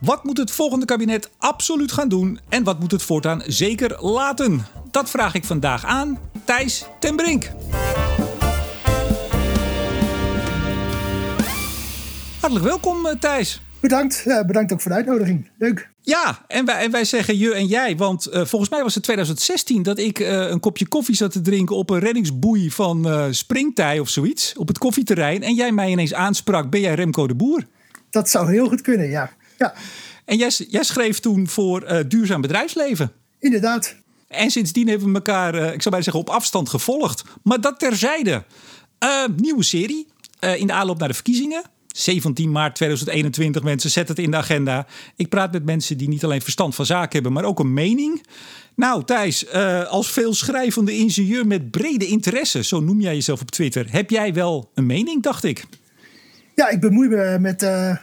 Wat moet het volgende kabinet absoluut gaan doen en wat moet het voortaan zeker laten? Dat vraag ik vandaag aan Thijs ten Brink. Hartelijk welkom, eh, Thijs. Bedankt. Ja, bedankt ook voor de uitnodiging. Leuk. Ja, en wij, en wij zeggen je en jij, want uh, volgens mij was het 2016 dat ik uh, een kopje koffie zat te drinken op een reddingsboei van uh, Springtij of zoiets, op het koffieterrein. En jij mij ineens aansprak, ben jij Remco de Boer? Dat zou heel goed kunnen, ja. ja. En jij, jij schreef toen voor Duurzaam Bedrijfsleven. Inderdaad. En sindsdien hebben we elkaar, ik zou bijna zeggen, op afstand gevolgd. Maar dat terzijde. nieuwe serie in de aanloop naar de verkiezingen. 17 maart 2021, mensen, zet het in de agenda. Ik praat met mensen die niet alleen verstand van zaken hebben, maar ook een mening. Nou, Thijs, uh, als veelschrijvende ingenieur met brede interesse, zo noem jij jezelf op Twitter, heb jij wel een mening, dacht ik? Ja, ik bemoei me met uh,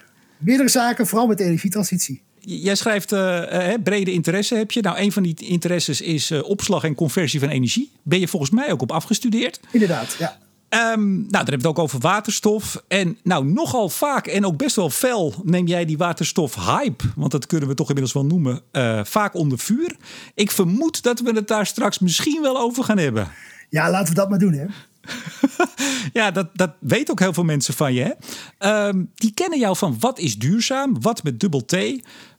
meerdere zaken, vooral met de energietransitie. Jij schrijft uh, brede interesse heb je. Nou, een van die interesses is opslag en conversie van energie. Ben je volgens mij ook op afgestudeerd? Inderdaad, ja. Um, nou, dan hebben we het ook over waterstof. En nou, nogal vaak en ook best wel fel neem jij die waterstof-hype, want dat kunnen we toch inmiddels wel noemen, uh, vaak onder vuur. Ik vermoed dat we het daar straks misschien wel over gaan hebben. Ja, laten we dat maar doen, hè. ja, dat, dat weet ook heel veel mensen van je. Hè? Um, die kennen jou van wat is duurzaam, wat met dubbel T.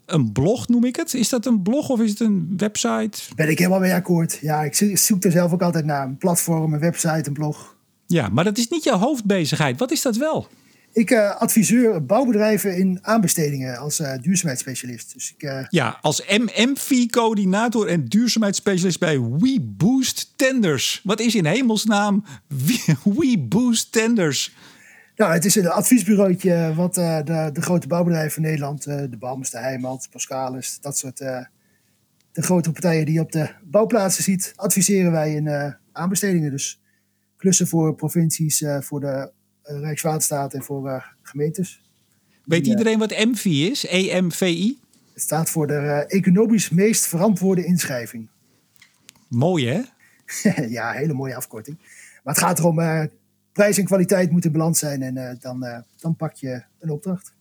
Een blog noem ik het. Is dat een blog of is het een website? Ben ik helemaal mee akkoord. Ja, ik zoek er zelf ook altijd naar. Een platform, een website, een blog. Ja, maar dat is niet jouw hoofdbezigheid. Wat is dat wel? Ik uh, adviseur bouwbedrijven in aanbestedingen als uh, duurzaamheidsspecialist. Dus ik, uh... Ja, als MMV-coördinator en duurzaamheidsspecialist bij WeBoost Tenders. Wat is in hemelsnaam WeBoost Tenders? Nou, het is een adviesbureautje wat de, de, grote bouwbedrijven van Nederland, de Bams, de Heijmans, Pascalis, dat soort de grote partijen die je op de bouwplaatsen ziet, adviseren wij in aanbestedingen. Dus klussen voor provincies, voor de Rijkswaterstaat en voor uh, gemeentes. Weet iedereen wat MVI is? EMVI? Het staat voor de economisch meest verantwoorde inschrijving. Mooi hè? ja, hele mooie afkorting. Maar het gaat erom, prijs en kwaliteit moeten in balans zijn en dan, dan pak je een opdracht.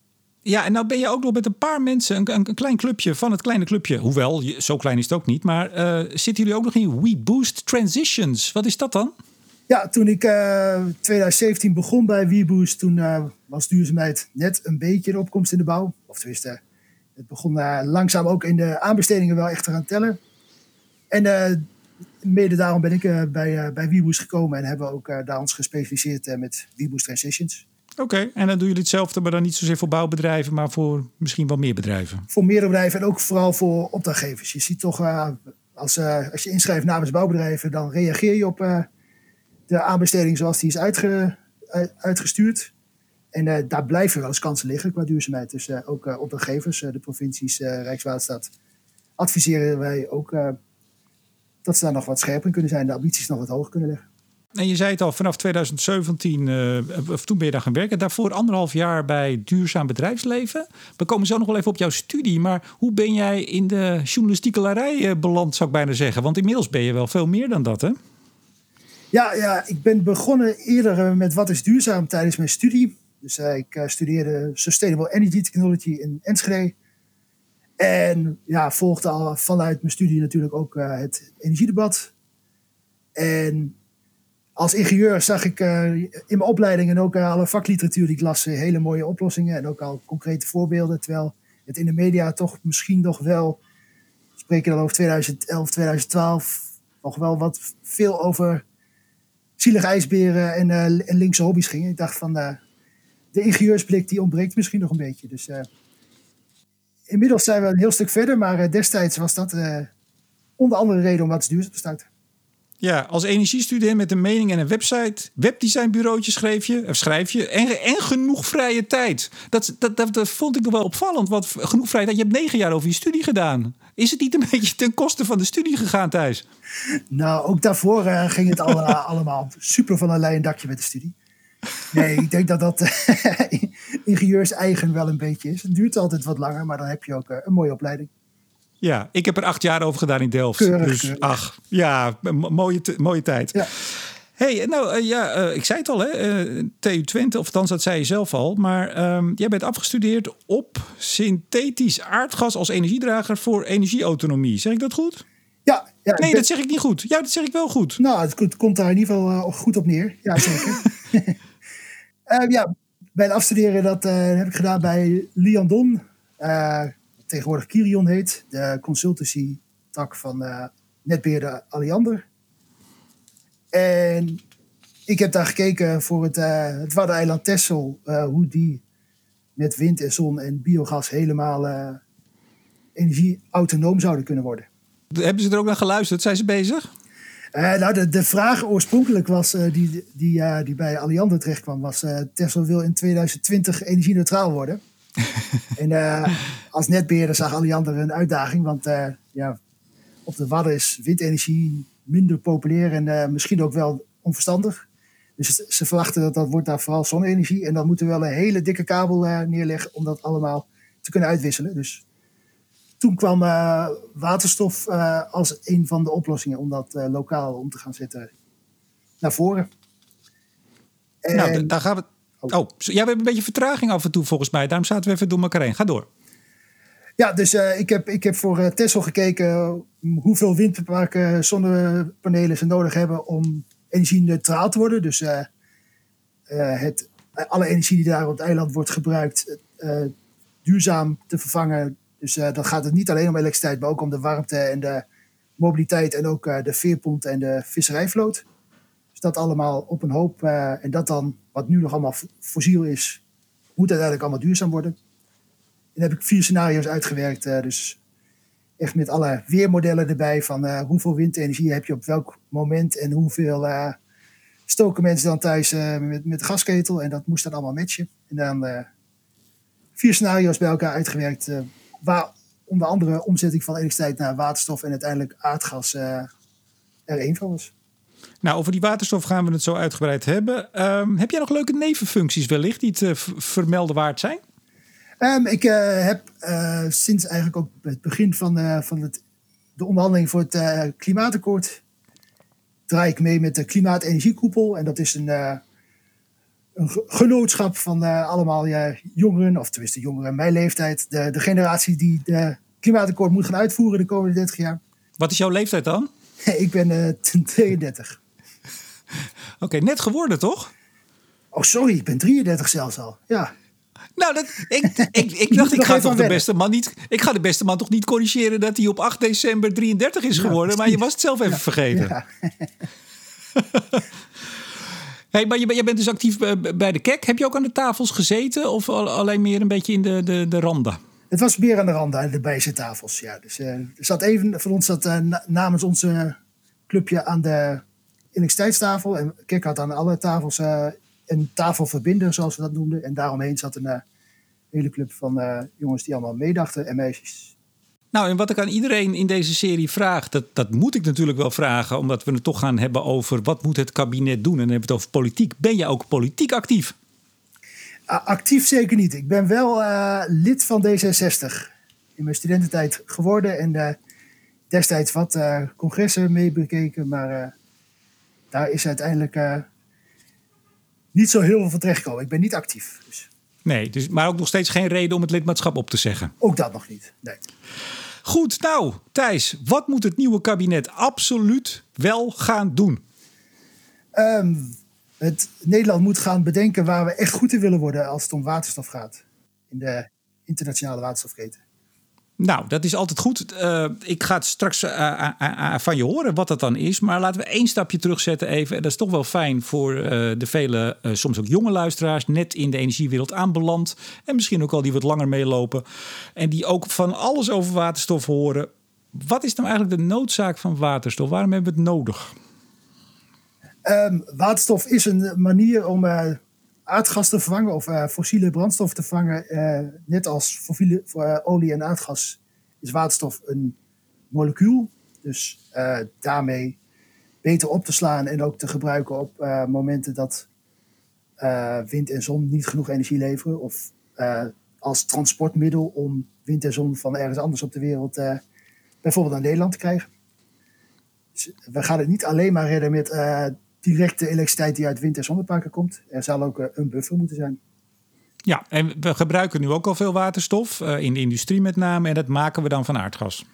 Ja, en nou ben je ook nog met een paar mensen, een, een, klein clubje van het kleine clubje. Hoewel, zo klein is het ook niet. Maar zitten jullie ook nog in We Boost Transitions? Wat is dat dan? Ja, toen ik uh, eh, 2017 begon bij WeBoost, toen uh, was duurzaamheid net een beetje de opkomst in de bouw. Of tenminste, het begon uh, langzaam ook in de aanbestedingen wel echt te gaan tellen. En mede daarom ben ik bij, bij WeBoost gekomen en hebben we ook daar ons gespecialiseerd met WeBoost Transitions. Oké, en dan doen jullie hetzelfde, maar dan niet zozeer voor bouwbedrijven, maar voor misschien wel meer bedrijven? Voor meer bedrijven en ook vooral voor opdrachtgevers. Je ziet toch, als, als je inschrijft namens bouwbedrijven, dan reageer je op de aanbesteding zoals die is uitge, uitgestuurd. En uh, daar blijven wel eens kansen liggen qua duurzaamheid. Dus uh, ook uh, opdrachtgevers, de provincies, Rijkswaterstaat, adviseren wij ook dat ze daar nog wat scherper in kunnen zijn, de ambities nog wat hoger kunnen leggen. En je zei het al, vanaf 2017, of toen ben je daar gaan werken. Daarvoor anderhalf jaar bij Duurzaam Bedrijfsleven. We komen zo nog wel even op jouw studie. Maar hoe ben jij in de journalistieke larij beland, zou ik bijna zeggen? Want inmiddels ben je wel veel meer dan dat, hè? Ja, ja, ik ben begonnen eerder eh, met wat is duurzaam tijdens mijn studie. Dus uh, ik uh, studeerde Sustainable Energy Technology in Enschede. En ja, volgde al vanuit mijn studie natuurlijk ook het energiedebat. En als ingenieur zag ik in mijn opleiding en ook alle vakliteratuur die ik las hele mooie oplossingen en ook al concrete voorbeelden. Terwijl het in de media toch misschien nog wel, spreken dan over 2011, 2012, nog wel wat veel over zielige ijsberen en, uh, en linkse hobby's gingen. Ik dacht van, uh, de ingenieursblik die ontbreekt misschien nog een beetje. Dus uh, inmiddels zijn we een heel stuk verder, maar destijds was dat onder andere reden om wat duurzaam te starten. Ja, als energiestudent met een mening en een website, webdesignbureautje schreef je, of schrijf je en, en genoeg vrije tijd. Dat, dat, dat, dat, vond ik wel opvallend, want genoeg vrije tijd. Je hebt negen jaar over je studie gedaan. Is het niet een beetje ten koste van de studie gegaan, Thijs? Nou, ook daarvoor uh, ging het al, uh, allemaal super van een leien dakje met de studie. Nee, ik denk dat dat uh, ingenieurs eigen wel een beetje is. Het duurt altijd wat langer, maar dan heb je ook een mooie opleiding. Ja, ik heb er acht jaar over gedaan in Delft. dus ach, ja, mooie, mooie tijd. Ja. hey, nou ja, ik zei het al, hè, TU Twente, of althans dat zei je zelf al. Maar ehm, jij bent afgestudeerd op synthetisch aardgas als energiedrager voor energieautonomie. Zeg ik dat goed? Ja. ja nee, dat zeg ik niet goed. Ja, dat zeg ik wel goed. Nou, het komt daar in ieder geval goed op neer. Ja, zeker. uh, ja, bij het afstuderen dat heb ik gedaan bij Liandon tegenwoordig Kirion heet, de consultancy tak van uh, netbeheerder Alliander. En ik heb daar gekeken voor het, uh, het Waddeneiland Texel, uh, hoe die met wind en zon en biogas helemaal energie-autonoom zouden kunnen worden. Hebben ze er ook naar geluisterd? Zijn ze bezig? nou, de, de vraag oorspronkelijk was, die, die, die bij Alliander terecht kwam, was Tesla wil in 2020 energie-neutraal worden. en uh, als netbeheerder zag Alliander een uitdaging, want uh, ja, op de Wadden is windenergie minder populair en uh, misschien ook wel onverstandig. Dus ze verwachten dat dat wordt daar vooral zonne-energie. En dan moeten we wel een hele dikke kabel neerleggen om dat allemaal te kunnen uitwisselen. Dus toen kwam waterstof als een van de oplossingen om dat lokaal om te gaan zetten naar voren. Nou, en, nou, daar gaan we Oh, ja, we hebben een beetje vertraging af en toe volgens mij. Daarom zaten we even door elkaar heen. Ga door. Ja, dus uh, ik, heb, ik heb voor uh, Tesla gekeken hoeveel windparken, zonnepanelen ze nodig hebben om energie-neutraal te worden. Dus uh, het, alle energie die daar op het eiland wordt gebruikt, duurzaam te vervangen. Dus dan gaat het niet alleen om elektriciteit, maar ook om de warmte en de mobiliteit en ook de veerpont en de visserijvloot dat allemaal op een hoop. En dat dan, wat nu nog allemaal fossiel is, moet uiteindelijk allemaal duurzaam worden. En heb ik vier scenario's uitgewerkt. Uh, dus echt met alle weermodellen erbij. Van uh, hoeveel windenergie heb je op welk moment. En hoeveel stoken mensen dan thuis met, met de gasketel. En dat moest dan allemaal matchen. En dan vier scenario's bij elkaar uitgewerkt. waar onder andere omzetting van elektriciteit naar waterstof en uiteindelijk aardgas er één van was. Nou, over die waterstof gaan we het zo uitgebreid hebben. Um, heb jij nog leuke nevenfuncties wellicht die te vermelden waard zijn? Um, ik uh, heb uh, sinds eigenlijk ook het begin van, uh, van het, de onderhandeling voor het klimaatakkoord... draai ik mee met de Klimaat-Energiekoepel. En dat is een, een genootschap van allemaal jongeren, of tenminste jongeren mijn leeftijd. De, de generatie die de klimaatakkoord moet gaan uitvoeren de komende 30 jaar. Wat is jouw leeftijd dan? ik ben 32. Oké, net geworden toch? Oh, sorry, ik ben 33 zelfs al. Ja. Nou, dat, ik, ik, ik dacht, ik ga toch de beste man niet. Ik ga de beste man toch niet corrigeren dat hij op 8 december 33 is geworden. maar je was het zelf even vergeten. Ja. hey, maar je, je, bent dus actief bij de KEK. Heb je ook aan de tafels gezeten of alleen meer een beetje in de, de, de randen? Het was meer aan de randen, de bijzettafels. Ja. Dus, uh, er zat even van ons zat uh, namens onze clubje aan de elektriciteitstafel. En Kik had aan alle tafels uh, een tafelverbinder, zoals we dat noemden. En daaromheen zat een hele club van jongens die allemaal meedachten en meisjes. Nou, en wat ik aan iedereen in deze serie vraag, dat, dat moet ik natuurlijk wel vragen, omdat we het toch gaan hebben over wat moet het kabinet doen. En dan hebben we het over politiek. Ben je ook politiek actief? Actief zeker niet. Ik ben wel lid van D66 in mijn studententijd geworden en destijds wat congressen mee bekeken, maar daar is uiteindelijk niet zo heel veel van terechtgekomen. Ik ben niet actief. Dus. Nee, dus, maar ook nog steeds geen reden om het lidmaatschap op te zeggen. Ook dat nog niet. Nee. Goed, nou Thijs, wat moet het nieuwe kabinet absoluut wel gaan doen? Um, het Nederland moet gaan bedenken waar we echt goed in willen worden als het om waterstof gaat. In de internationale waterstofketen. Nou, dat is altijd goed. Uh, ik ga het straks uh, uh, van je horen wat dat dan is. Maar laten we één stapje terugzetten even. En dat is toch wel fijn voor de vele, soms ook jonge luisteraars... net in de energiewereld aanbeland. En misschien ook al die wat langer meelopen. En die ook van alles over waterstof horen. Wat is nou eigenlijk de noodzaak van waterstof? Waarom hebben we het nodig? Um, waterstof is een manier om aardgas te vervangen of uh, fossiele brandstof te vervangen. Uh, net als fossiele, uh, olie en aardgas is waterstof een molecuul. Dus daarmee beter op te slaan en ook te gebruiken op momenten dat wind en zon niet genoeg energie leveren. Of als transportmiddel om wind en zon van ergens anders op de wereld bijvoorbeeld naar Nederland te krijgen. Dus we gaan het niet alleen maar redden met directe elektriciteit die uit wind- en zonneparken komt. Er zal ook een buffer moeten zijn. Ja, en we gebruiken nu ook al veel waterstof, in de industrie met name, en dat maken we dan van aardgas.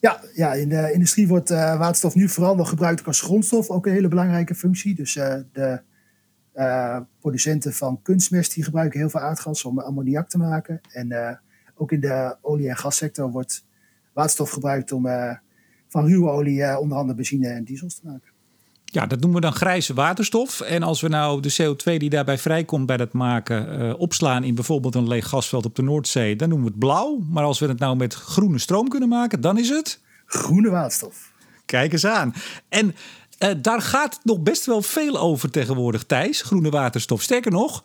Ja, ja in de industrie wordt waterstof nu vooral nog gebruikt als grondstof, ook een hele belangrijke functie. Dus de producenten van kunstmest die gebruiken heel veel aardgas om ammoniak te maken. En ook in de olie- en gassector wordt waterstof gebruikt om van ruwe olie onder andere benzine en diesels te maken. Ja, dat noemen we dan grijze waterstof. En als we nou de CO2 die daarbij vrijkomt bij dat maken uh, opslaan in bijvoorbeeld een leeg gasveld op de Noordzee, dan noemen we het blauw. Maar als we het nou met groene stroom kunnen maken, dan is het. Groene waterstof. Kijk eens aan. En uh, daar gaat nog best wel veel over tegenwoordig, Thijs. Groene waterstof. Sterker nog,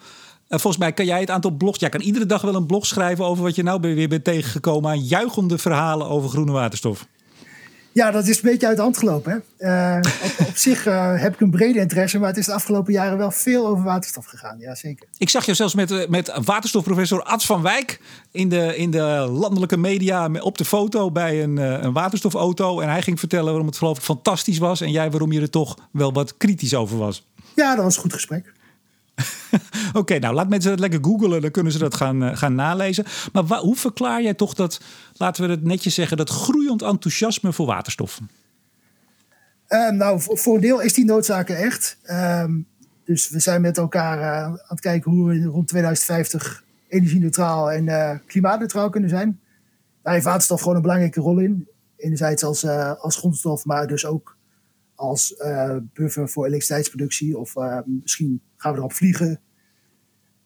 volgens mij kan jij het aantal blogs. Jij kan iedere dag wel een blog schrijven over wat je nou weer bent tegengekomen aan juichende verhalen over groene waterstof. Ja, dat is een beetje uit de hand gelopen. Hè? Uh, op, op, zich uh, heb ik een brede interesse, maar het is de afgelopen jaren wel veel over waterstof gegaan. Ja, zeker. Ik zag je zelfs met, met waterstofprofessor Ads van Wijk in de, in de landelijke media op de foto bij een, een waterstofauto. En hij ging vertellen waarom het geloof ik fantastisch was. En jij waarom je er toch wel wat kritisch over was. Ja, dat was een goed gesprek. Oké, nou laat mensen dat lekker googelen, dan kunnen ze dat gaan, uh, gaan nalezen. Maar hoe verklaar jij toch dat, laten we het netjes zeggen, dat groeiend enthousiasme voor waterstoffen? Uh, nou, voor, een deel is die noodzaak echt. Uh, dus we zijn met elkaar uh, aan het kijken hoe we rond 2050 energie-neutraal en uh, klimaatneutraal kunnen zijn. Daar heeft waterstof gewoon een belangrijke rol in. Enerzijds als, als grondstof, maar dus ook als uh, buffer voor elektriciteitsproductie. Of uh, misschien gaan we erop vliegen.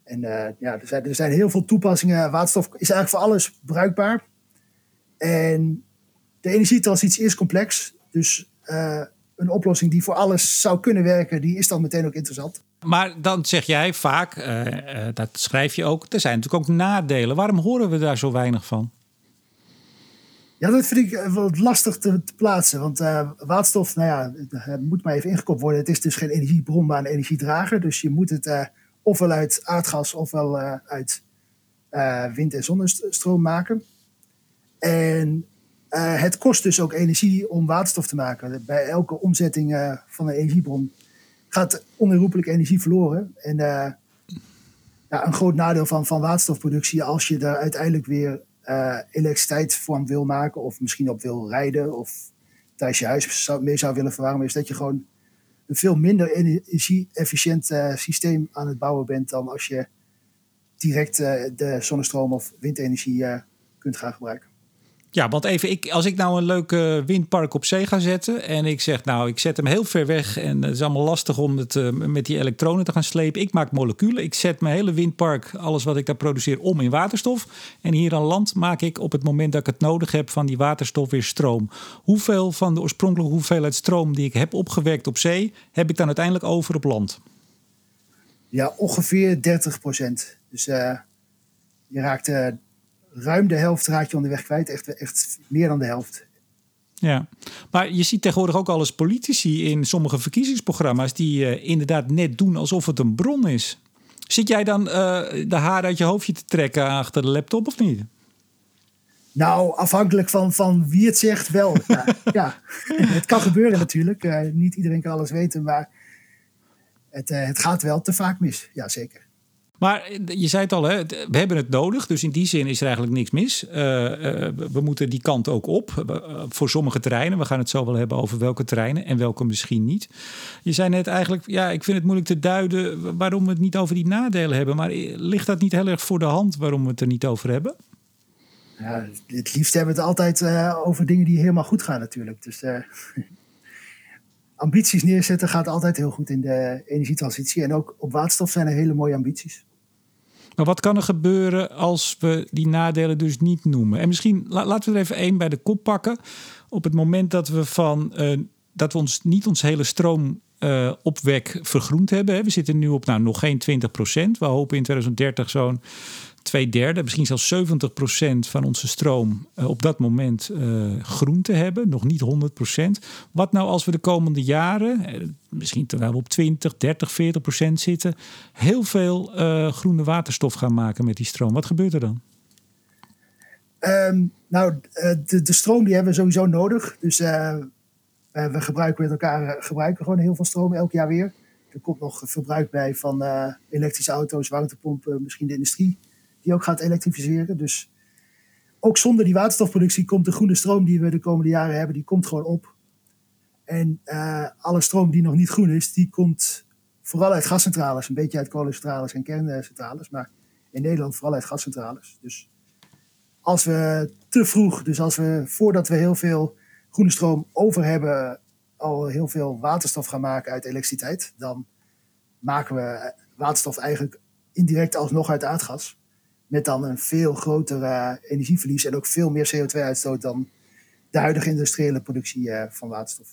En uh, ja, er zijn, er zijn heel veel toepassingen. Waterstof is eigenlijk voor alles bruikbaar. En de energietransitie is complex. Dus een oplossing die voor alles zou kunnen werken, die is dan meteen ook interessant. Maar dan zeg jij vaak, dat schrijf je ook, er zijn natuurlijk ook nadelen. Waarom horen we daar zo weinig van? Ja, dat vind ik wel lastig te, plaatsen. Want uh, waterstof, nou ja, het moet maar even ingekopt worden. Het is dus geen energiebron, maar een energiedrager. Dus je moet het uh, ofwel uit aardgas ofwel uit wind- en zonnestroom maken. En het kost dus ook energie om waterstof te maken. Bij elke omzetting van een energiebron gaat onherroepelijk energie verloren. En ja, een groot nadeel van, van waterstofproductie, als je daar uiteindelijk weer uh, elektriciteit wil maken of misschien op wil rijden of thuis je huis mee zou willen verwarmen, is dat je gewoon een veel minder energie-efficiënt uh, systeem aan het bouwen bent dan als je direct uh, de zonnestroom of windenergie kunt gaan gebruiken. Ja, want even, ik, als ik nou een leuke windpark op zee ga zetten en ik zeg nou, ik zet hem heel ver weg en het is allemaal lastig om het uh, met die elektronen te gaan slepen. Ik maak moleculen, ik zet mijn hele windpark, alles wat ik daar produceer, om in waterstof. En hier aan land maak ik op het moment dat ik het nodig heb van die waterstof weer stroom. Hoeveel van de oorspronkelijke hoeveelheid stroom die ik heb opgewekt op zee, heb ik dan uiteindelijk over op land? Ja, ongeveer 30 procent. Dus uh, je raakt... Uh ruim de helft raak je onderweg kwijt. Echt, echt meer dan de helft. Ja, maar je ziet tegenwoordig ook al eens politici in sommige verkiezingsprogramma's die uh, inderdaad net doen alsof het een bron is. Zit jij dan uh, de haar uit je hoofdje te trekken achter de laptop of niet? Nou, afhankelijk van, van wie het zegt, wel. ja, ja. het kan gebeuren natuurlijk. Uh, niet iedereen kan alles weten, maar het, het gaat wel te vaak mis. Ja, zeker. Maar je zei het al, hè, we hebben het nodig. Dus in die zin is er eigenlijk niks mis. Uh, we moeten die kant ook op. Voor sommige terreinen. We gaan het zo wel hebben over welke terreinen en welke misschien niet. Je zei net eigenlijk, ja, ik vind het moeilijk te duiden waarom we het niet over die nadelen hebben. Maar ligt dat niet heel erg voor de hand waarom we het er niet over hebben? Ja, het liefst hebben we het altijd over dingen die helemaal goed gaan natuurlijk. Dus ambities neerzetten gaat altijd heel goed in de energietransitie. En ook op waterstof zijn er hele mooie ambities. Maar wat kan er gebeuren als we die nadelen dus niet noemen? En misschien laten we er even één bij de kop pakken. Op het moment dat we van uh, dat we ons niet ons hele stroom uh, opwek vergroend hebben. Hè. We zitten nu op nou, nog geen 20 procent. We hopen in 2030 zo'n twee derde, misschien zelfs 70 procent van onze stroom uh, op dat moment uh, groen te hebben. Nog niet 100 procent. Wat nou als we de komende jaren, uh, misschien terwijl we op 20, 30, 40 procent zitten, heel veel groene waterstof gaan maken met die stroom? Wat gebeurt er dan? Um, nou, de, de, stroom die hebben we sowieso nodig. Dus we, gebruiken met elkaar gebruiken gewoon heel veel stroom elk jaar weer. Er komt nog verbruik bij van elektrische auto's, warmtepompen, misschien de industrie die ook gaat elektrificeren. Dus ook zonder die waterstofproductie komt de groene stroom die we de komende jaren hebben, die komt gewoon op. En uh, alle stroom die nog niet groen is, die komt vooral uit gascentrales. Een beetje uit kolencentrales en kerncentrales. Maar in Nederland vooral uit gascentrales. Dus als we te vroeg, dus als we voordat we heel veel groene stroom over hebben, al heel veel waterstof gaan maken uit elektriciteit, dan maken we waterstof eigenlijk indirect alsnog uit aardgas. Met dan een veel groter uh, energieverlies en ook veel meer CO2-uitstoot dan de huidige industriële productie uh, van waterstof.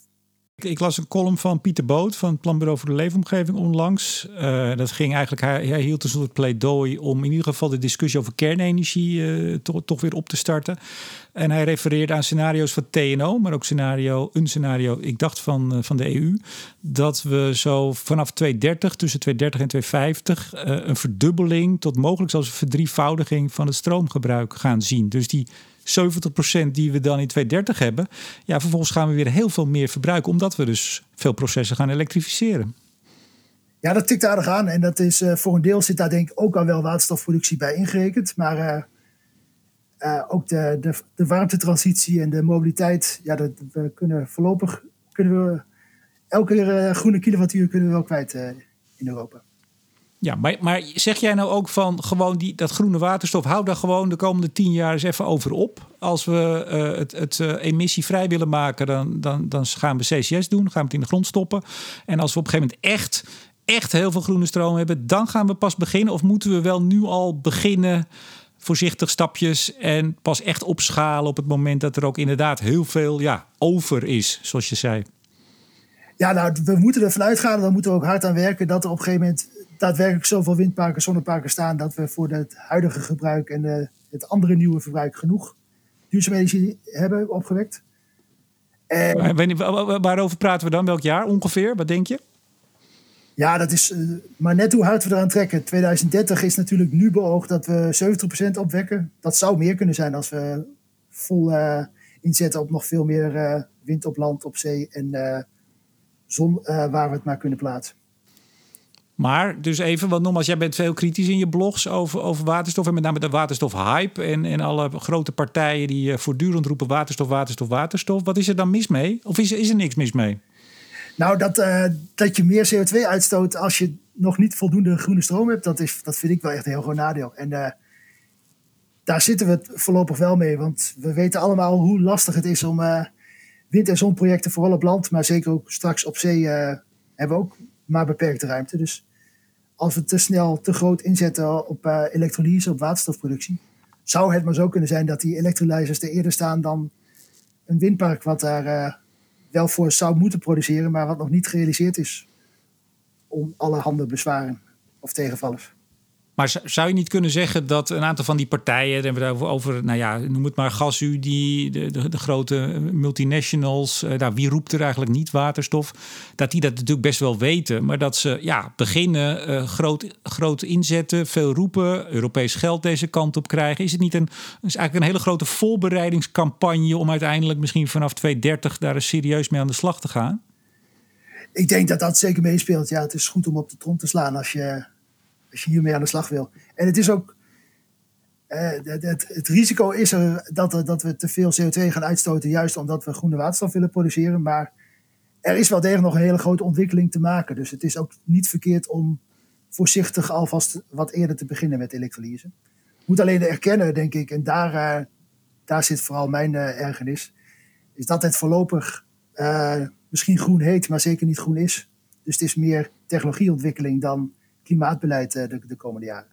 Ik las een column van Pieter Boot van het Planbureau voor de Leefomgeving onlangs. Uh, dat ging eigenlijk, hij, hield een soort pleidooi om in ieder geval de discussie over kernenergie to, toch weer op te starten. En hij refereerde aan scenario's van TNO, maar ook scenario, een scenario, ik dacht van, uh, van de EU, dat we zo vanaf 2030, tussen 2030 en 2050, een verdubbeling tot mogelijk zelfs een verdrievoudiging van het stroomgebruik gaan zien. Dus die 70% die we dan in 2030 hebben, ja, vervolgens gaan we weer heel veel meer verbruiken, omdat we dus veel processen gaan elektrificeren. Ja, dat tikt aardig aan. En dat is uh, voor een deel zit daar denk ik ook al wel waterstofproductie bij ingerekend. Maar uh, uh, ook de, de, de warmtetransitie en de mobiliteit, ja, dat, we kunnen voorlopig kunnen we elke groene kilowattuur kunnen we wel kwijt in Europa. Ja, maar, maar zeg jij nou ook van gewoon die, dat groene waterstof, hou daar gewoon de komende tien jaar eens even over op. Als we uh, het, het uh, emissievrij willen maken, dan, dan, dan gaan we CCS doen, gaan we het in de grond stoppen. En als we op een gegeven moment echt, echt heel veel groene stroom hebben, dan gaan we pas beginnen. Of moeten we wel nu al beginnen, voorzichtig stapjes en pas echt opschalen op het moment dat er ook inderdaad heel veel ja, over is, zoals je zei? Ja, nou, we moeten ervan uitgaan, dan moeten we ook hard aan werken dat er op een gegeven moment daadwerkelijk zoveel windparken, zonneparken staan dat we voor het huidige gebruik en de, het andere nieuwe verbruik genoeg duurzame energie hebben opgewekt. En, waarover praten we dan? Welk jaar ongeveer? Wat denk je? Ja, dat is uh, maar net hoe hard we eraan trekken. 2030 is natuurlijk nu beoogd dat we 70% opwekken. Dat zou meer kunnen zijn als we vol uh, inzetten op nog veel meer uh, wind op land, op zee en zon waar we het maar kunnen plaatsen. Maar dus even, want nogmaals, jij bent veel kritisch in je blogs over, over waterstof. En met name de waterstofhype en, en alle grote partijen die uh, voortdurend roepen waterstof, waterstof, waterstof. Wat is er dan mis mee? Of is, is er niks mis mee? Nou, dat, uh, dat je meer CO2 uitstoot als je nog niet voldoende groene stroom hebt, dat, is, dat vind ik wel echt een heel groot nadeel. En uh, daar zitten we voorlopig wel mee. Want we weten allemaal hoe lastig het is om wind- en zonprojecten, vooral op land, maar zeker ook straks op zee, hebben we ook maar beperkte ruimte. Dus als we te snel, te groot inzetten op uh, elektrolyse, op waterstofproductie, zou het maar zo kunnen zijn dat die elektrolyzers er eerder staan dan een windpark wat daar uh, wel voor zou moeten produceren, maar wat nog niet gerealiseerd is om alle handen bezwaren of tegenvallers. Maar zou je niet kunnen zeggen dat een aantal van die partijen, hebben we over, nou ja, noem het maar GasU, die, de, de, de grote multinationals, uh, wie roept er eigenlijk niet waterstof, dat die dat natuurlijk best wel weten, maar dat ze ja, beginnen uh, groot, groot inzetten, veel roepen, Europees geld deze kant op krijgen. Is het niet een, is eigenlijk een hele grote voorbereidingscampagne om uiteindelijk misschien vanaf 2030 daar eens serieus mee aan de slag te gaan? Ik denk dat dat zeker meespeelt. Ja, het is goed om op de trom te slaan als je als je hiermee aan de slag wil. En het is ook. Uh, het, het, risico is er dat, dat we te veel CO2 gaan uitstoten, juist omdat we groene waterstof willen produceren. Maar er is wel degelijk nog een hele grote ontwikkeling te maken. Dus het is ook niet verkeerd om voorzichtig alvast wat eerder te beginnen met elektrolyse. Moet alleen erkennen, denk ik, en daar, uh, daar zit vooral mijn uh, ergernis, is dat het voorlopig misschien groen heet, maar zeker niet groen is. Dus het is meer technologieontwikkeling dan klimaatbeleid eh, de, de komende jaren.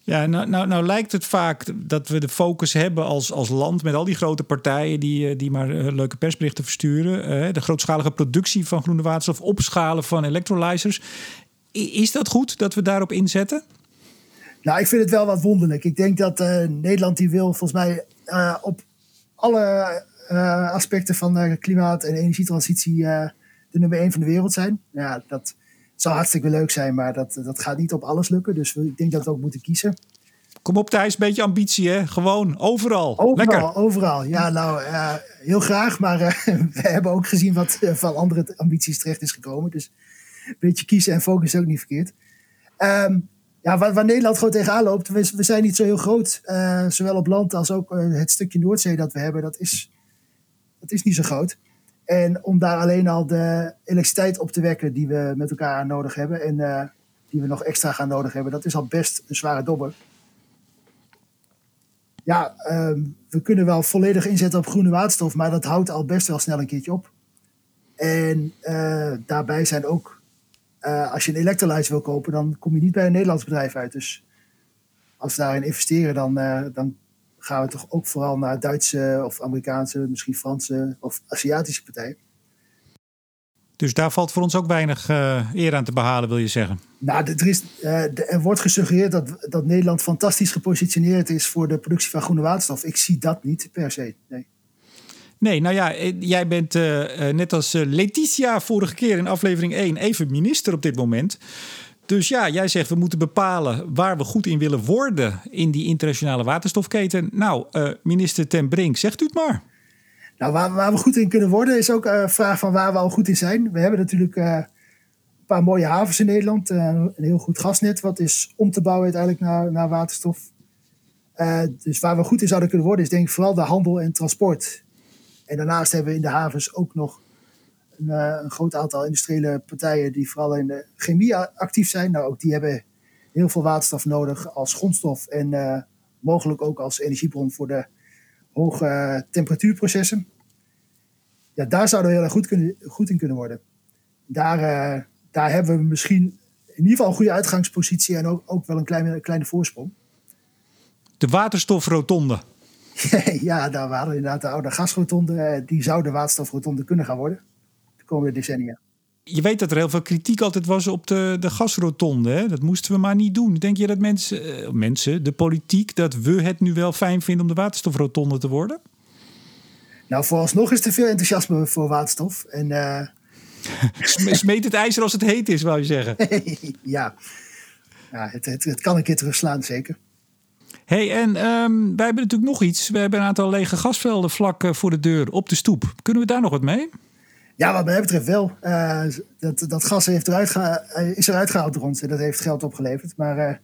Ja, nou, nou, nou lijkt het vaak dat we de focus hebben als, als land met al die grote partijen die, eh, die maar eh, leuke persberichten versturen. de grootschalige productie van groene waterstof, opschalen van electrolyzers. Is dat goed dat we daarop inzetten? Nou, ik vind het wel wat wonderlijk. Ik denk dat uh, Nederland die wil volgens mij uh, op alle aspecten van klimaat- en energietransitie de nummer één van de wereld zijn. Ja, dat, zou hartstikke leuk zijn, maar dat, dat gaat niet op alles lukken. Dus ik denk dat we ook moeten kiezen. Kom op Thijs, beetje ambitie hè. Gewoon, overal. Overal, Lekker. overal. Ja, nou, uh, heel graag. Maar uh, we hebben ook gezien wat uh, van andere ambities terecht is gekomen. Dus een beetje kiezen en focussen is ook niet verkeerd. Um, ja, waar, waar, Nederland gewoon tegenaan loopt, we, we zijn niet zo heel groot. zowel op land als ook het stukje Noordzee dat we hebben, dat is, dat is niet zo groot. En om daar alleen al de elektriciteit op te wekken die we met elkaar nodig hebben. En die we nog extra gaan nodig hebben, dat is al best een zware dobber ja, um, we kunnen wel volledig inzetten op groene waterstof, maar dat houdt al best wel snel een keertje op. En uh, daarbij zijn ook, uh, als je een electrolyzer wil kopen, dan kom je niet bij een Nederlands bedrijf uit. Dus als we daarin investeren, dan, dan gaan we toch ook vooral naar Duitse of Amerikaanse, misschien Franse of Aziatische partijen. Dus daar valt voor ons ook weinig uh, eer aan te behalen, wil je zeggen? Nou, er, is, uh, er wordt gesuggereerd dat, dat Nederland fantastisch gepositioneerd is voor de productie van groene waterstof. Ik zie dat niet per se. Nee. Nee, nou ja, eh, jij bent uh, net als Letitia vorige keer in aflevering 1 even minister op dit moment. Dus ja, jij zegt we moeten bepalen waar we goed in willen worden in die internationale waterstofketen. Nou, minister Ten Brink, zegt u het maar. Nou, waar, waar, we goed in kunnen worden is ook een vraag van waar we al goed in zijn. We hebben natuurlijk uh, een paar mooie havens in Nederland. Een heel goed gasnet wat is om te bouwen uiteindelijk naar, naar waterstof. Dus waar we goed in zouden kunnen worden is denk ik vooral de handel en transport. En daarnaast hebben we in de havens ook nog een, een groot aantal industriële partijen die vooral in de chemie actief zijn. Nou, ook die hebben heel veel waterstof nodig als grondstof en mogelijk ook als energiebron voor de hoge temperatuurprocessen. Ja, daar zouden we heel erg goed, kunnen, goed in kunnen worden. Daar, uh, daar hebben we misschien in ieder geval een goede uitgangspositie en ook, ook wel een kleine, kleine voorsprong. De waterstofrotonde. ja, daar waren inderdaad de oude gasrotonde. Eh, die zou de waterstofrotonde kunnen gaan worden de komende decennia. Je weet dat er heel veel kritiek altijd was op de, de gasrotonde. Hè? Dat moesten we maar niet doen. Denk je dat mensen, uh, mensen, de politiek, dat we het nu wel fijn vinden om de waterstofrotonde te worden? Nou, vooralsnog is er veel enthousiasme voor waterstof. En, uh... Smeet het ijzer als het heet is, wou je zeggen. ja, ja het, het, het, kan een keer terugslaan, zeker. hey, en um, wij hebben natuurlijk nog iets. We hebben een aantal lege gasvelden vlak voor de deur op de stoep. Kunnen we daar nog wat mee? Ja, wat mij betreft wel. Uh, dat, dat gas heeft eruit geha- is eruit gehaald rond en dat heeft geld opgeleverd. Maar uh,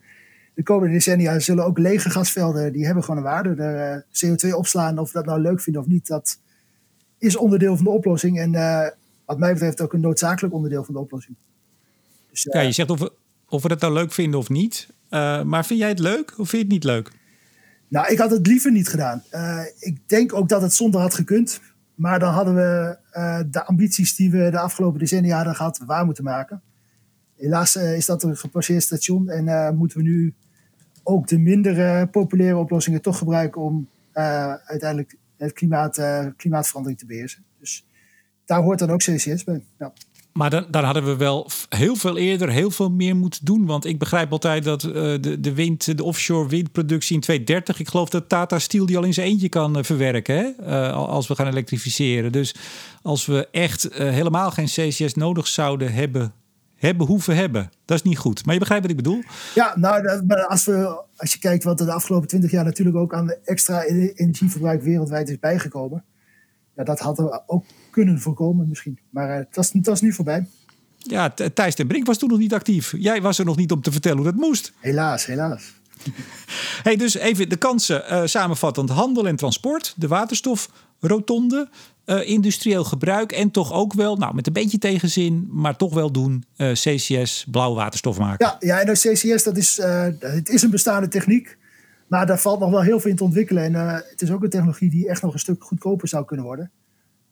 de komende decennia zullen ook lege gasvelden, die hebben gewoon een waarde. De, uh, CO2 opslaan, of we dat nou leuk vinden of niet, dat is onderdeel van de oplossing. En wat mij betreft ook een noodzakelijk onderdeel van de oplossing. Dus, ja, je zegt of we, of we dat nou leuk vinden of niet. maar vind jij het leuk of vind je het niet leuk? Nou, ik had het liever niet gedaan. ik denk ook dat het zonder had gekund. Maar dan hadden we uh, de ambities die we de afgelopen decennia hadden gehad waar moeten maken. Helaas uh, is dat een gepasseerd station en uh, moeten we nu ook de minder populaire oplossingen toch gebruiken om uiteindelijk het klimaat, klimaatverandering te beheersen. Dus daar hoort dan ook CCS bij. Ja. Maar dan, dan hadden we wel heel veel eerder heel veel meer moeten doen. Want ik begrijp altijd dat uh, de, de, wind, de offshore windproductie in 2030... ik geloof dat Tata Steel die al in zijn eentje kan uh, verwerken... Hè? Uh, als we gaan elektrificeren. Dus als we echt helemaal geen CCS nodig zouden hebben... hebben hoeven hebben, dat is niet goed. Maar je begrijpt wat ik bedoel? Ja, nou, als, we, als je kijkt wat er de afgelopen 20 jaar... natuurlijk ook aan extra energieverbruik wereldwijd is bijgekomen... Ja, dat hadden we ook kunnen voorkomen misschien. Maar uh, het, was, het was nu voorbij. Ja, Thijs ten Brink was toen nog niet actief. Jij was er nog niet om te vertellen hoe dat moest. Helaas, helaas. hey, dus even de kansen uh, samenvattend. Handel en transport, de waterstofrotonde, uh, industrieel gebruik... en toch ook wel, nou met een beetje tegenzin, maar toch wel doen... CCS, blauwe waterstof maken. Ja, ja en dat CCS, dat is, het is een bestaande techniek... Maar daar valt nog wel heel veel in te ontwikkelen. En uh, het is ook een technologie die echt nog een stuk goedkoper zou kunnen worden.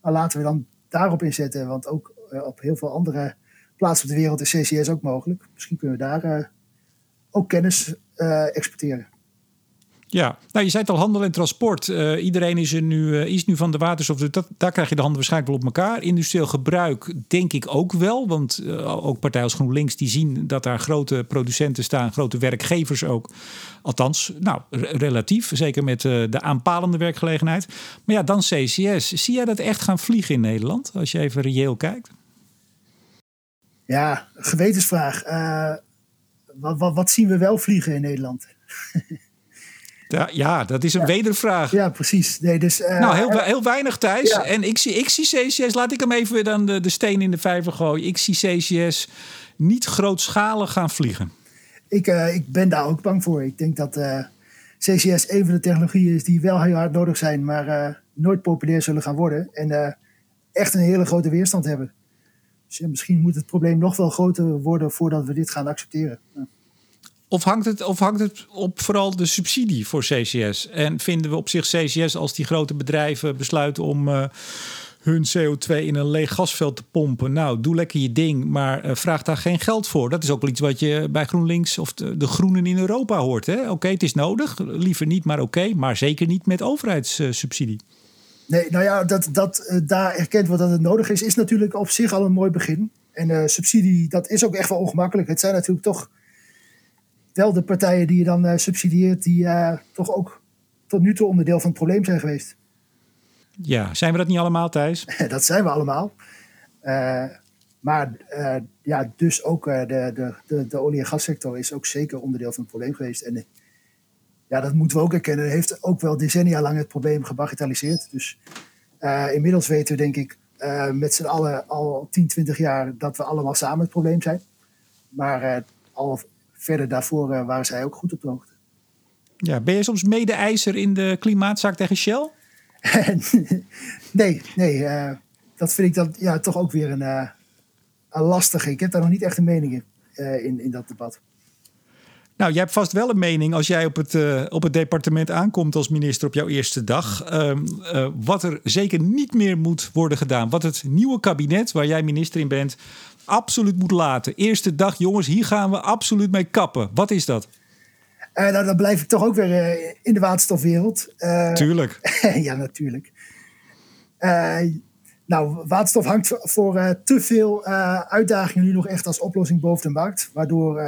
Maar laten we dan daarop inzetten. Want ook uh, op heel veel andere plaatsen op de wereld is CCS ook mogelijk. Misschien kunnen we daar uh, ook kennis exporteren. Ja, nou je zei het al, handel en transport. Uh, iedereen is er nu, uh, is nu van de waterstof. Dus dat, daar krijg je de handen waarschijnlijk wel op elkaar. Industrieel gebruik denk ik ook wel. Want uh, ook partijen als GroenLinks die zien dat daar grote producenten staan. Grote werkgevers ook. Althans, nou, relatief. Zeker met de aanpalende werkgelegenheid. Maar ja, dan CCS. Zie jij dat echt gaan vliegen in Nederland? Als je even reëel kijkt. Ja, gewetensvraag. wat, wat, wat zien we wel vliegen in Nederland? Ja, ja, dat is een wedervraag. Ja, precies. Nee, dus, uh, nou, heel, heel weinig thuis. En ik zie, ik zie CCS, laat ik hem even dan de, de steen in de vijver gooien. Ik zie CCS niet grootschalig gaan vliegen. Ik, uh, ik ben daar ook bang voor. Ik denk dat uh, CCS een van de technologieën is die wel heel hard nodig zijn, maar nooit populair zullen gaan worden. En echt een hele grote weerstand hebben. Dus ja, misschien moet het probleem nog wel groter worden voordat we dit gaan accepteren. Ja. Of hangt, het, of hangt het op vooral de subsidie voor CCS? En vinden we op zich CCS als die grote bedrijven besluiten om uh, hun CO2 in een leeg gasveld te pompen? Nou, doe lekker je ding, maar uh, vraag daar geen geld voor. Dat is ook wel iets wat je bij GroenLinks of de, de Groenen in Europa hoort. Oké, het is nodig, liever niet, maar oké, maar zeker niet met overheidssubsidie. Nee, nou ja, dat, dat uh, daar erkend wordt dat het nodig is, is natuurlijk op zich al een mooi begin. En subsidie, dat is ook echt wel ongemakkelijk. Het zijn natuurlijk toch wel de partijen die je dan uh, subsidieert, die uh, toch ook tot nu toe onderdeel van het probleem zijn geweest. Ja, zijn we dat niet allemaal, Thijs? dat zijn we allemaal. Uh, maar ja, dus ook de, de, de, de olie- en gassector is ook zeker onderdeel van het probleem geweest. En ja, dat moeten we ook erkennen. Heeft ook wel decennia lang het probleem gebagitaliseerd. Dus inmiddels weten we, denk ik, met z'n allen al 10, 20 jaar dat we allemaal samen het probleem zijn. Maar al verder daarvoor uh, waren zij ook goed op de hoogte. Ja, ben je soms mede-eiser in de klimaatzaak tegen Shell? nee, nee uh, dat vind ik dan ja, toch ook weer een, uh, een lastige. Ik heb daar nog niet echt een mening in, in, in dat debat. Nou, jij hebt vast wel een mening als jij op het, uh, op het departement aankomt als minister op jouw eerste dag. Uh, uh, wat er zeker niet meer moet worden gedaan. Wat het nieuwe kabinet, waar jij minister in bent, absoluut moet laten. Eerste dag, jongens, hier gaan we absoluut mee kappen. Wat is dat? nou, dan blijf ik toch ook weer in de waterstofwereld. Tuurlijk. ja, natuurlijk. nou, waterstof hangt voor te veel uitdagingen nu nog echt als oplossing boven de markt. Waardoor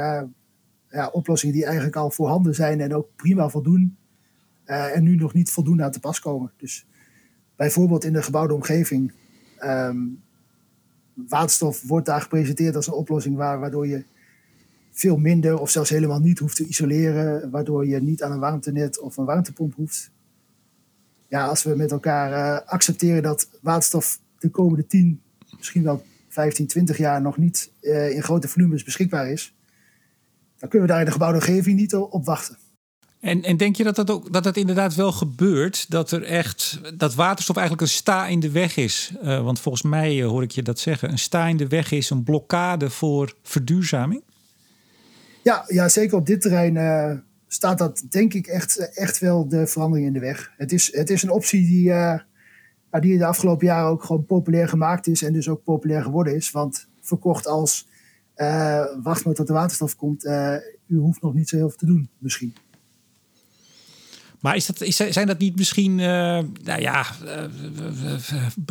ja, oplossingen die eigenlijk al voorhanden zijn en ook prima voldoen. Uh, en nu nog niet voldoende aan te pas komen. Dus bijvoorbeeld in de gebouwde omgeving. Um, waterstof wordt daar gepresenteerd als een oplossing waar, waardoor je veel minder of zelfs helemaal niet hoeft te isoleren. Waardoor je niet aan een warmtenet of een warmtepomp hoeft. Ja, als we met elkaar uh, accepteren dat waterstof de komende 10, misschien wel 15, 20 jaar nog niet uh, in grote volumes beschikbaar is dan kunnen we daar in de gebouwde omgeving niet op wachten. En, en denk je dat dat, ook, dat inderdaad wel gebeurt? Dat er echt dat waterstof eigenlijk een sta in de weg is? Uh, want volgens mij uh, hoor ik je dat zeggen. Een sta in de weg is een blokkade voor verduurzaming? Ja, ja zeker op dit terrein uh, staat dat denk ik echt, echt wel de verandering in de weg. Het is, het is een optie die, die de afgelopen jaren ook gewoon populair gemaakt is. En dus ook populair geworden is. Want verkocht als wacht maar tot de waterstof komt. U hoeft nog niet zo heel veel te doen, misschien. Maar is dat, zijn dat niet misschien uh, nou ja,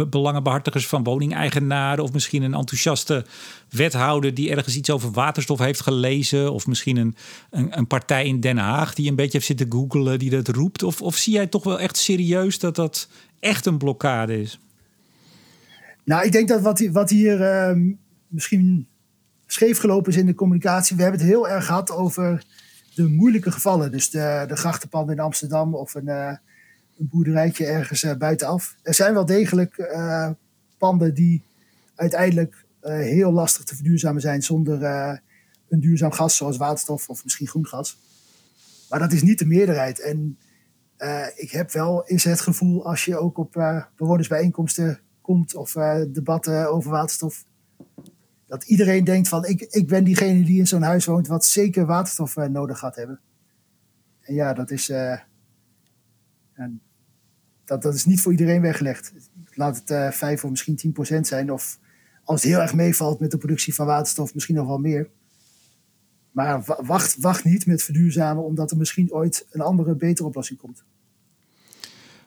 belangenbehartigers van woningeigenaren... of misschien een enthousiaste wethouder die ergens iets over waterstof heeft gelezen... of misschien een, een, een partij in Den Haag die een beetje heeft zitten googelen die dat roept? Of, of zie jij toch wel echt serieus dat dat echt een blokkade is? Nou, ik denk dat wat, wat hier ehm, misschien scheefgelopen is in de communicatie. We hebben het heel erg gehad over de moeilijke gevallen. Dus de, de grachtenpanden in Amsterdam of een, uh, een boerderijtje ergens uh, buitenaf. Er zijn wel degelijk uh, panden die uiteindelijk heel lastig te verduurzamen zijn zonder een duurzaam gas zoals waterstof of misschien groen gas. Maar dat is niet de meerderheid. En ik heb wel eens het gevoel als je ook op bewonersbijeenkomsten komt of debatten over waterstof dat iedereen denkt van ik, ik ben diegene die in zo'n huis woont wat zeker waterstof uh, nodig gaat hebben. En ja, dat is, uh, dat, dat is niet voor iedereen weggelegd. Laat het uh, 5 of misschien 10 procent zijn. Of als het heel erg meevalt met de productie van waterstof, misschien nog wel meer. Maar wacht, wacht niet met verduurzamen, omdat er misschien ooit een andere, betere oplossing komt.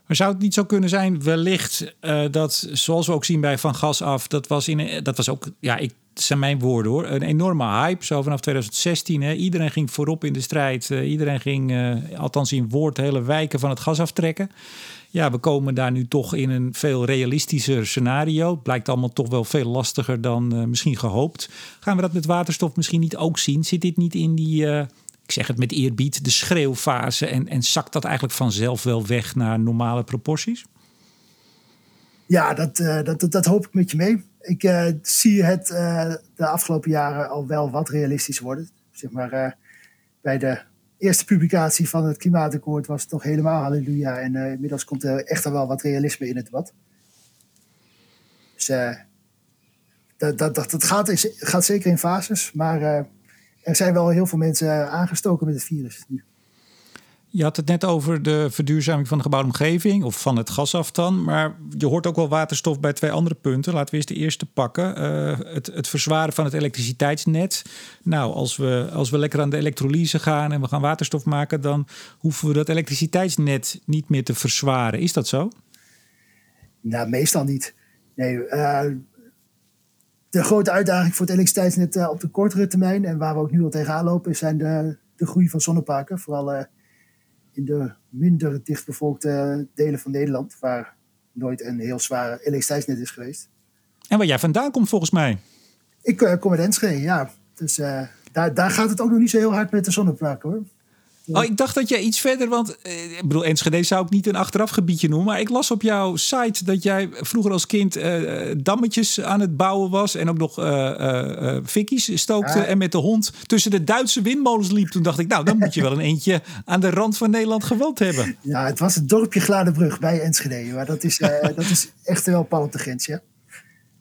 Maar zou het niet zo kunnen zijn, wellicht, dat zoals we ook zien bij Van Gas af, dat was, in, dat was ook, ja, ik dat zijn mijn woorden hoor, een enorme hype. Zo vanaf 2016. Hè. Iedereen ging voorop in de strijd. Uh, iedereen ging, uh, althans in woord, hele wijken van het gas aftrekken. Ja, we komen daar nu toch in een veel realistischer scenario. Het blijkt allemaal toch wel veel lastiger dan uh, misschien gehoopt. Gaan we dat met waterstof misschien niet ook zien? Zit dit niet in die ik zeg het met eerbied, de schreeuwfase en, en zakt dat eigenlijk vanzelf wel weg naar normale proporties? Ja, dat, dat, dat, dat hoop ik met je mee. Ik zie het de afgelopen jaren al wel wat realistisch worden. Zeg maar, bij de eerste publicatie van het klimaatakkoord was het nog helemaal halleluja. En inmiddels komt er echt wel wat realisme in het debat. Dus dat, dat, dat, dat gaat, is, gaat zeker in fases. Maar er zijn wel heel veel mensen aangestoken met het virus nu. Je had het net over de verduurzaming van de gebouwde omgeving of van het gasafstand. Maar je hoort ook wel waterstof bij twee andere punten. Laten we eerst de eerste pakken. Uh, het, het verzwaren van het elektriciteitsnet. Nou, als we, als we lekker aan de elektrolyse gaan en we gaan waterstof maken, dan hoeven we dat elektriciteitsnet niet meer te verzwaren. Is dat zo? Nou, meestal niet. Nee, uh, de grote uitdaging voor het elektriciteitsnet uh, op de kortere termijn en waar we ook nu al tegenaan lopen, zijn de, de groei van zonneparken. Vooral in de minder dichtbevolkte delen van Nederland, waar nooit een heel zwaar elektriciteitsnet is geweest. En waar jij vandaan komt volgens mij? Ik uh, kom uit Enschede, ja. Dus uh, daar, daar gaat het ook nog niet zo heel hard met de zonneparken hoor. Oh, ik dacht dat jij iets verder, want eh, ik bedoel, Enschede zou ik niet een achterafgebiedje noemen, maar ik las op jouw site dat jij vroeger als kind uh, dammetjes aan het bouwen was en ook nog uh, fikkies stookte en met de hond tussen de Duitse windmolens liep. Toen dacht ik, nou, dan moet je wel een eentje aan de rand van Nederland gewoond hebben. Ja, het was het dorpje Gladenbrug bij Enschede, maar dat is, dat is echt wel pal op de grens, ja.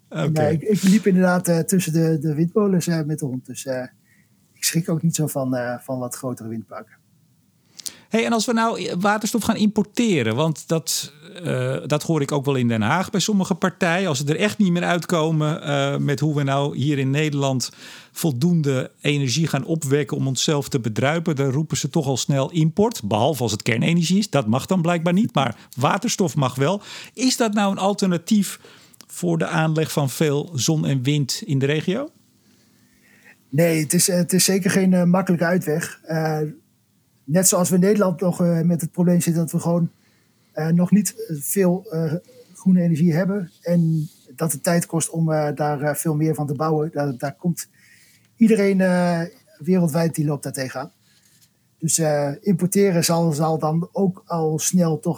Okay. ik, ik, liep inderdaad tussen de, de windmolens met de hond, dus ik schrik ook niet zo van, van wat grotere windparken. Hey, en als we nou waterstof gaan importeren, want dat, uh, dat hoor ik ook wel in Den Haag bij sommige partijen. Als ze er echt niet meer uitkomen uh, met hoe we nou hier in Nederland voldoende energie gaan opwekken om onszelf te bedruipen, dan roepen ze toch al snel import. Behalve als het kernenergie is, dat mag dan blijkbaar niet, maar waterstof mag wel. Is dat nou een alternatief voor de aanleg van veel zon en wind in de regio? Nee, het is, het is zeker geen uh, makkelijke uitweg net zoals we in Nederland nog uh, met het probleem zitten dat we gewoon uh, nog niet veel uh, groene energie hebben. En dat het tijd kost om daar veel meer van te bouwen. Daar, komt iedereen wereldwijd die loopt daar tegenaan. Dus importeren zal, zal dan ook al snel toch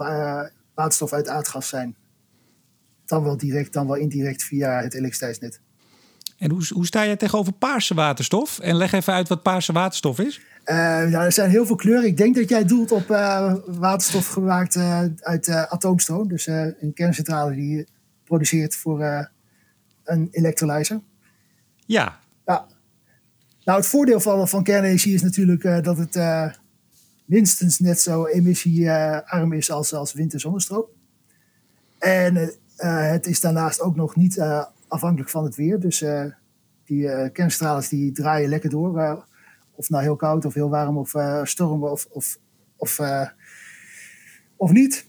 waterstof uit aardgas zijn. Dan wel direct, dan wel indirect via het elektriciteitsnet. En hoe, hoe sta jij tegenover paarse waterstof? En leg even uit wat paarse waterstof is. Uh, er zijn heel veel kleuren. Ik denk dat jij doelt op uh, waterstof gemaakt uh, uit atoomstroom. Dus een kerncentrale die produceert voor een electrolyzer. Ja. ja. Nou, het voordeel van, van kernenergie is natuurlijk dat het minstens net zo emissiearm is als, als wind- en zonnestroom. En het is daarnaast ook nog niet afhankelijk van het weer. Dus die kerncentrales die draaien lekker door of nou heel koud of heel warm of uh, stormen of, of, of, uh, of niet.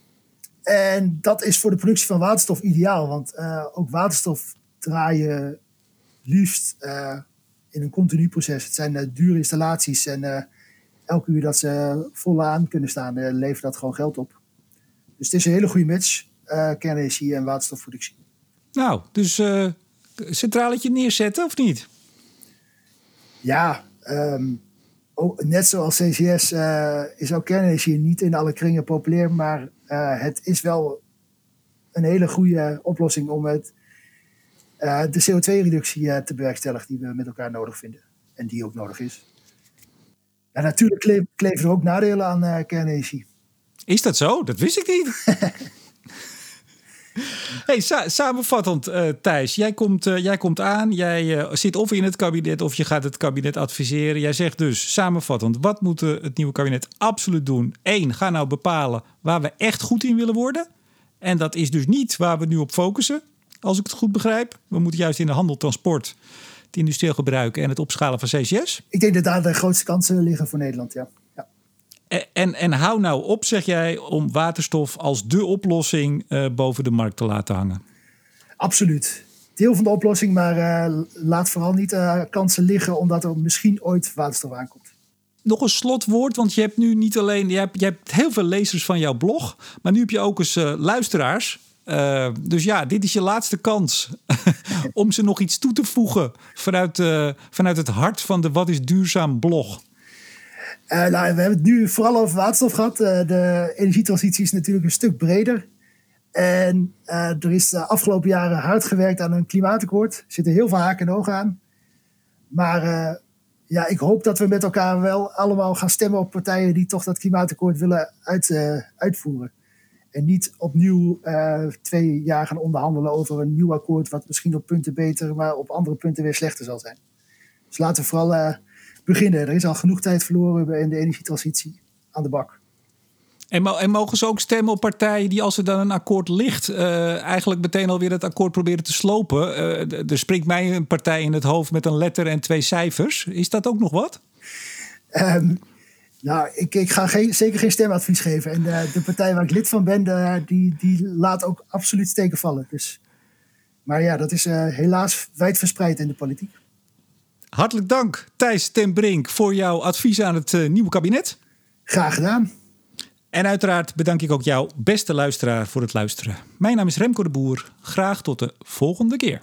En dat is voor de productie van waterstof ideaal, want uh, ook waterstof draaien liefst in een continu proces. Het zijn dure installaties en elke uur dat ze vol aan kunnen staan, levert dat gewoon geld op. Dus het is een hele goede match, kernenergie en waterstofproductie. Nou, dus centraletje neerzetten of niet? Ja, Um, net zoals CCS uh, is ook kernenergie niet in alle kringen populair, maar uh, het is wel een hele goede oplossing om het, uh, de CO2-reductie te bewerkstelligen die we met elkaar nodig vinden en die ook nodig is. En natuurlijk kle kleven er ook nadelen aan kernenergie. Is dat zo? Dat wist ik niet. Hey, samenvattend, uh, Thijs, jij komt, uh, jij komt aan, jij uh, zit of in het kabinet of je gaat het kabinet adviseren. Jij zegt dus, samenvattend, wat moet het nieuwe kabinet absoluut doen? Eén, ga nou bepalen waar we echt goed in willen worden. En dat is dus niet waar we nu op focussen, als ik het goed begrijp. We moeten juist in de handel, transport, het industrieel gebruik en het opschalen van CCS. Ik denk dat daar de grootste kansen liggen voor Nederland, ja. En, en hou nou op, zeg jij, om waterstof als de oplossing uh, boven de markt te laten hangen. Absoluut. Deel van de oplossing, maar uh, laat vooral niet uh, kansen liggen omdat er misschien ooit waterstof aankomt. Nog een slotwoord, want je hebt nu niet alleen, je hebt, je hebt heel veel lezers van jouw blog, maar nu heb je ook eens luisteraars. dus ja, dit is je laatste kans om ze nog iets toe te voegen vanuit, vanuit het hart van de Wat is Duurzaam blog. Nou, we hebben het nu vooral over waterstof gehad. de energietransitie is natuurlijk een stuk breder. En er is de afgelopen jaren hard gewerkt aan een klimaatakkoord. Er zitten heel veel haken en ogen aan. Maar ja, ik hoop dat we met elkaar wel allemaal gaan stemmen op partijen die toch dat klimaatakkoord willen uit, uitvoeren. En niet opnieuw twee jaar gaan onderhandelen over een nieuw akkoord, wat misschien op punten beter, maar op andere punten weer slechter zal zijn. Dus laten we vooral beginnen. Er is al genoeg tijd verloren in de energietransitie aan de bak. En, en, mogen ze ook stemmen op partijen die, als er dan een akkoord ligt, uh, eigenlijk meteen alweer het akkoord proberen te slopen? er springt mij een partij in het hoofd met een letter en twee cijfers. Is dat ook nog wat? Um, nou, ik, ik ga geen, zeker geen stemadvies geven. En de, de partij waar ik lid van ben, de, die, die laat ook absoluut steken vallen. Dus, maar ja, dat is uh, helaas wijdverspreid in de politiek. Hartelijk dank, Thijs ten Brink, voor jouw advies aan het uh, nieuwe kabinet. Graag gedaan. En uiteraard bedank ik ook jou, beste luisteraar, voor het luisteren. Mijn naam is Remco de Boer. Graag tot de volgende keer.